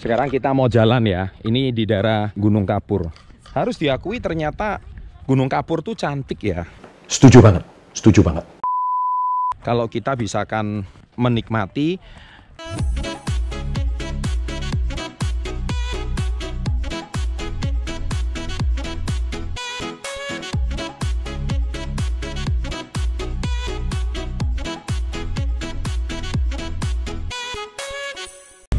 Sekarang kita mau jalan ya. Ini di daerah Gunung Kapur. Harus diakui ternyata Gunung Kapur tuh cantik ya. Setuju banget, setuju banget. Kalau kita bisakan menikmati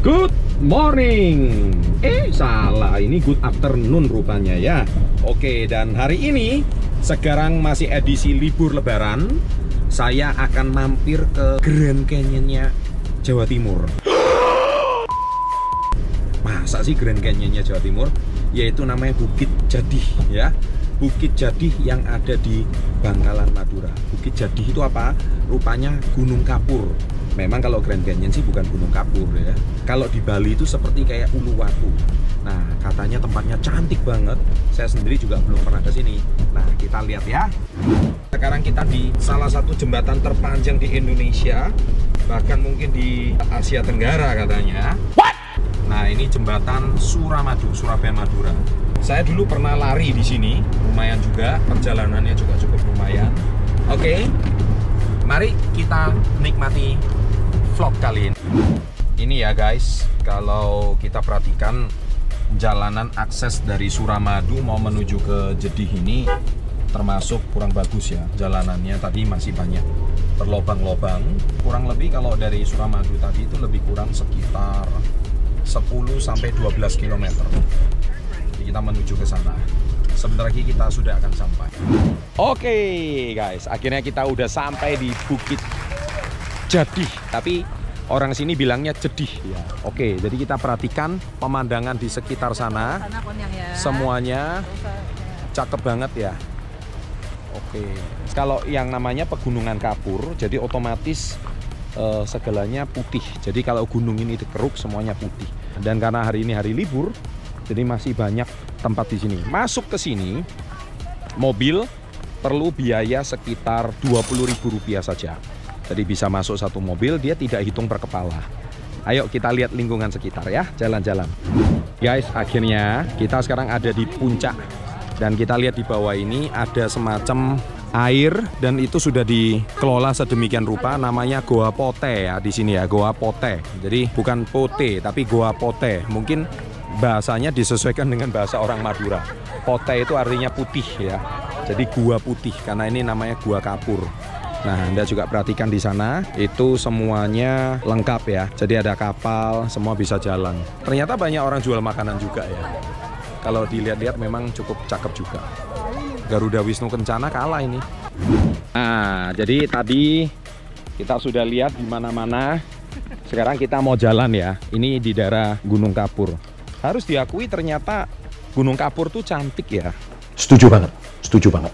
Good morning. Eh, salah. Ini good afternoon rupanya ya. Oke, dan hari ini sekarang masih edisi libur lebaran. Saya akan mampir ke Grand Canyonnya Jawa Timur. Masa sih Grand Canyonnya Jawa Timur? Yaitu namanya Bukit Jadih ya. Bukit Jadih yang ada di Bangkalan Madura. Bukit Jadih itu apa? Rupanya Gunung Kapur. Memang kalau Grand Canyon sih bukan Gunung Kapur ya. Kalau di Bali itu seperti kayak Uluwatu. Nah, katanya tempatnya cantik banget. Saya sendiri juga belum pernah ke sini. Nah, kita lihat ya. Sekarang kita di salah satu jembatan terpanjang di Indonesia, bahkan mungkin di Asia Tenggara katanya. What? Nah, ini jembatan Suramadu, Surabaya Madura. Saya dulu pernah lari di sini, lumayan juga, perjalanannya juga cukup lumayan. Oke, mari kita nikmati vlog kali ini. Ini ya guys, kalau kita perhatikan jalanan akses dari Suramadu mau menuju ke Jedih ini termasuk kurang bagus ya jalanannya tadi masih banyak berlobang-lobang kurang lebih kalau dari Suramadu tadi itu lebih kurang sekitar 10 sampai 12 km jadi kita menuju ke sana sebentar lagi kita sudah akan sampai oke guys akhirnya kita udah sampai di Bukit Jadih tapi orang sini bilangnya jedih ya. Oke, jadi kita perhatikan pemandangan di sekitar sana. ya. Semuanya cakep banget ya. Oke. Kalau yang namanya pegunungan kapur, jadi otomatis eh, segalanya putih. Jadi kalau gunung ini dikeruk semuanya putih. Dan karena hari ini hari libur, jadi masih banyak tempat di sini. Masuk ke sini mobil perlu biaya sekitar Rp20.000 saja. Jadi bisa masuk satu mobil, dia tidak hitung per kepala. Ayo kita lihat lingkungan sekitar ya, jalan-jalan. Guys, akhirnya kita sekarang ada di puncak dan kita lihat di bawah ini ada semacam air dan itu sudah dikelola sedemikian rupa namanya Goa Pote ya di sini ya, Goa Pote. Jadi bukan Pote tapi Goa Pote. Mungkin bahasanya disesuaikan dengan bahasa orang Madura. Pote itu artinya putih ya. Jadi gua putih karena ini namanya gua kapur. Nah, Anda juga perhatikan di sana, itu semuanya lengkap ya. Jadi ada kapal, semua bisa jalan. Ternyata banyak orang jual makanan juga ya. Kalau dilihat-lihat memang cukup cakep juga. Garuda Wisnu Kencana kalah ini. Nah, jadi tadi kita sudah lihat di mana-mana. Sekarang kita mau jalan ya. Ini di daerah Gunung Kapur. Harus diakui ternyata Gunung Kapur tuh cantik ya. Setuju banget, setuju banget.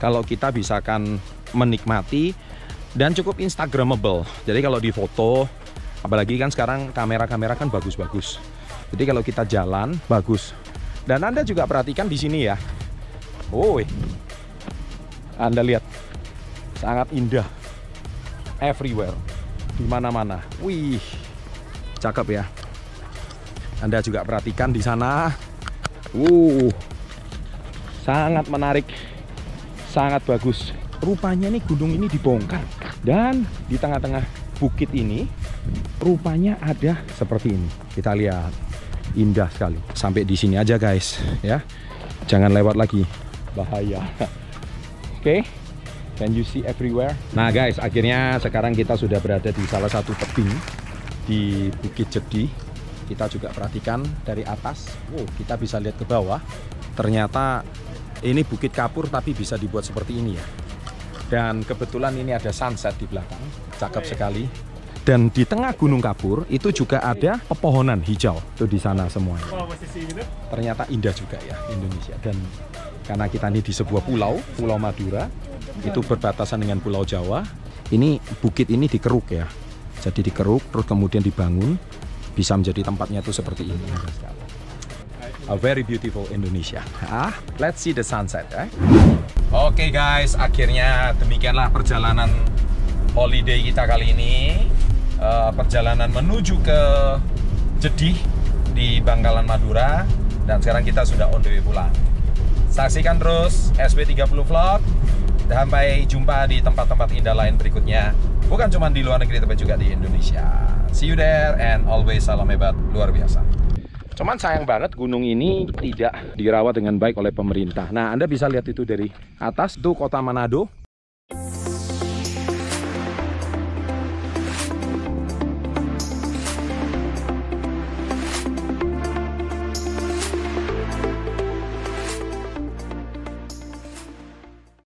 Kalau kita bisakan menikmati dan cukup instagramable. Jadi kalau di foto, apalagi kan sekarang kamera-kamera kan bagus-bagus. Jadi kalau kita jalan bagus. Dan Anda juga perhatikan di sini ya. Woi. Anda lihat sangat indah. Everywhere. Di mana-mana. Wih. Cakep ya. Anda juga perhatikan di sana. Uh. Sangat menarik. Sangat bagus rupanya nih gunung ini dibongkar dan di tengah-tengah bukit ini rupanya ada seperti ini kita lihat indah sekali sampai di sini aja guys ya jangan lewat lagi bahaya. Oke. Okay. can you see everywhere? Nah guys akhirnya sekarang kita sudah berada di salah satu tebing di Bukit Jedih kita juga perhatikan dari atas. Wow kita bisa lihat ke bawah. Ternyata ini bukit kapur tapi bisa dibuat seperti ini ya. Dan kebetulan ini ada sunset di belakang, cakep sekali. Dan di tengah Gunung Kapur itu juga ada pepohonan hijau itu di sana semuanya. Ternyata indah juga ya Indonesia. Dan karena kita ini di sebuah pulau, Pulau Madura, itu berbatasan dengan Pulau Jawa. Ini bukit ini dikeruk ya. Jadi dikeruk terus kemudian dibangun bisa menjadi tempatnya itu seperti ini. A very beautiful Indonesia. Ah, let's see the sunset. Eh? Oke okay guys, akhirnya demikianlah perjalanan holiday kita kali ini. Uh, perjalanan menuju ke Jedih di Bangkalan Madura dan sekarang kita sudah on the way pulang. Saksikan terus SB30 Vlog. Sampai jumpa di tempat-tempat indah lain berikutnya. Bukan cuma di luar negeri tapi juga di Indonesia. See you there and always salam hebat luar biasa. Cuman sayang banget gunung ini tidak dirawat dengan baik oleh pemerintah. Nah, Anda bisa lihat itu dari atas, tuh kota Manado.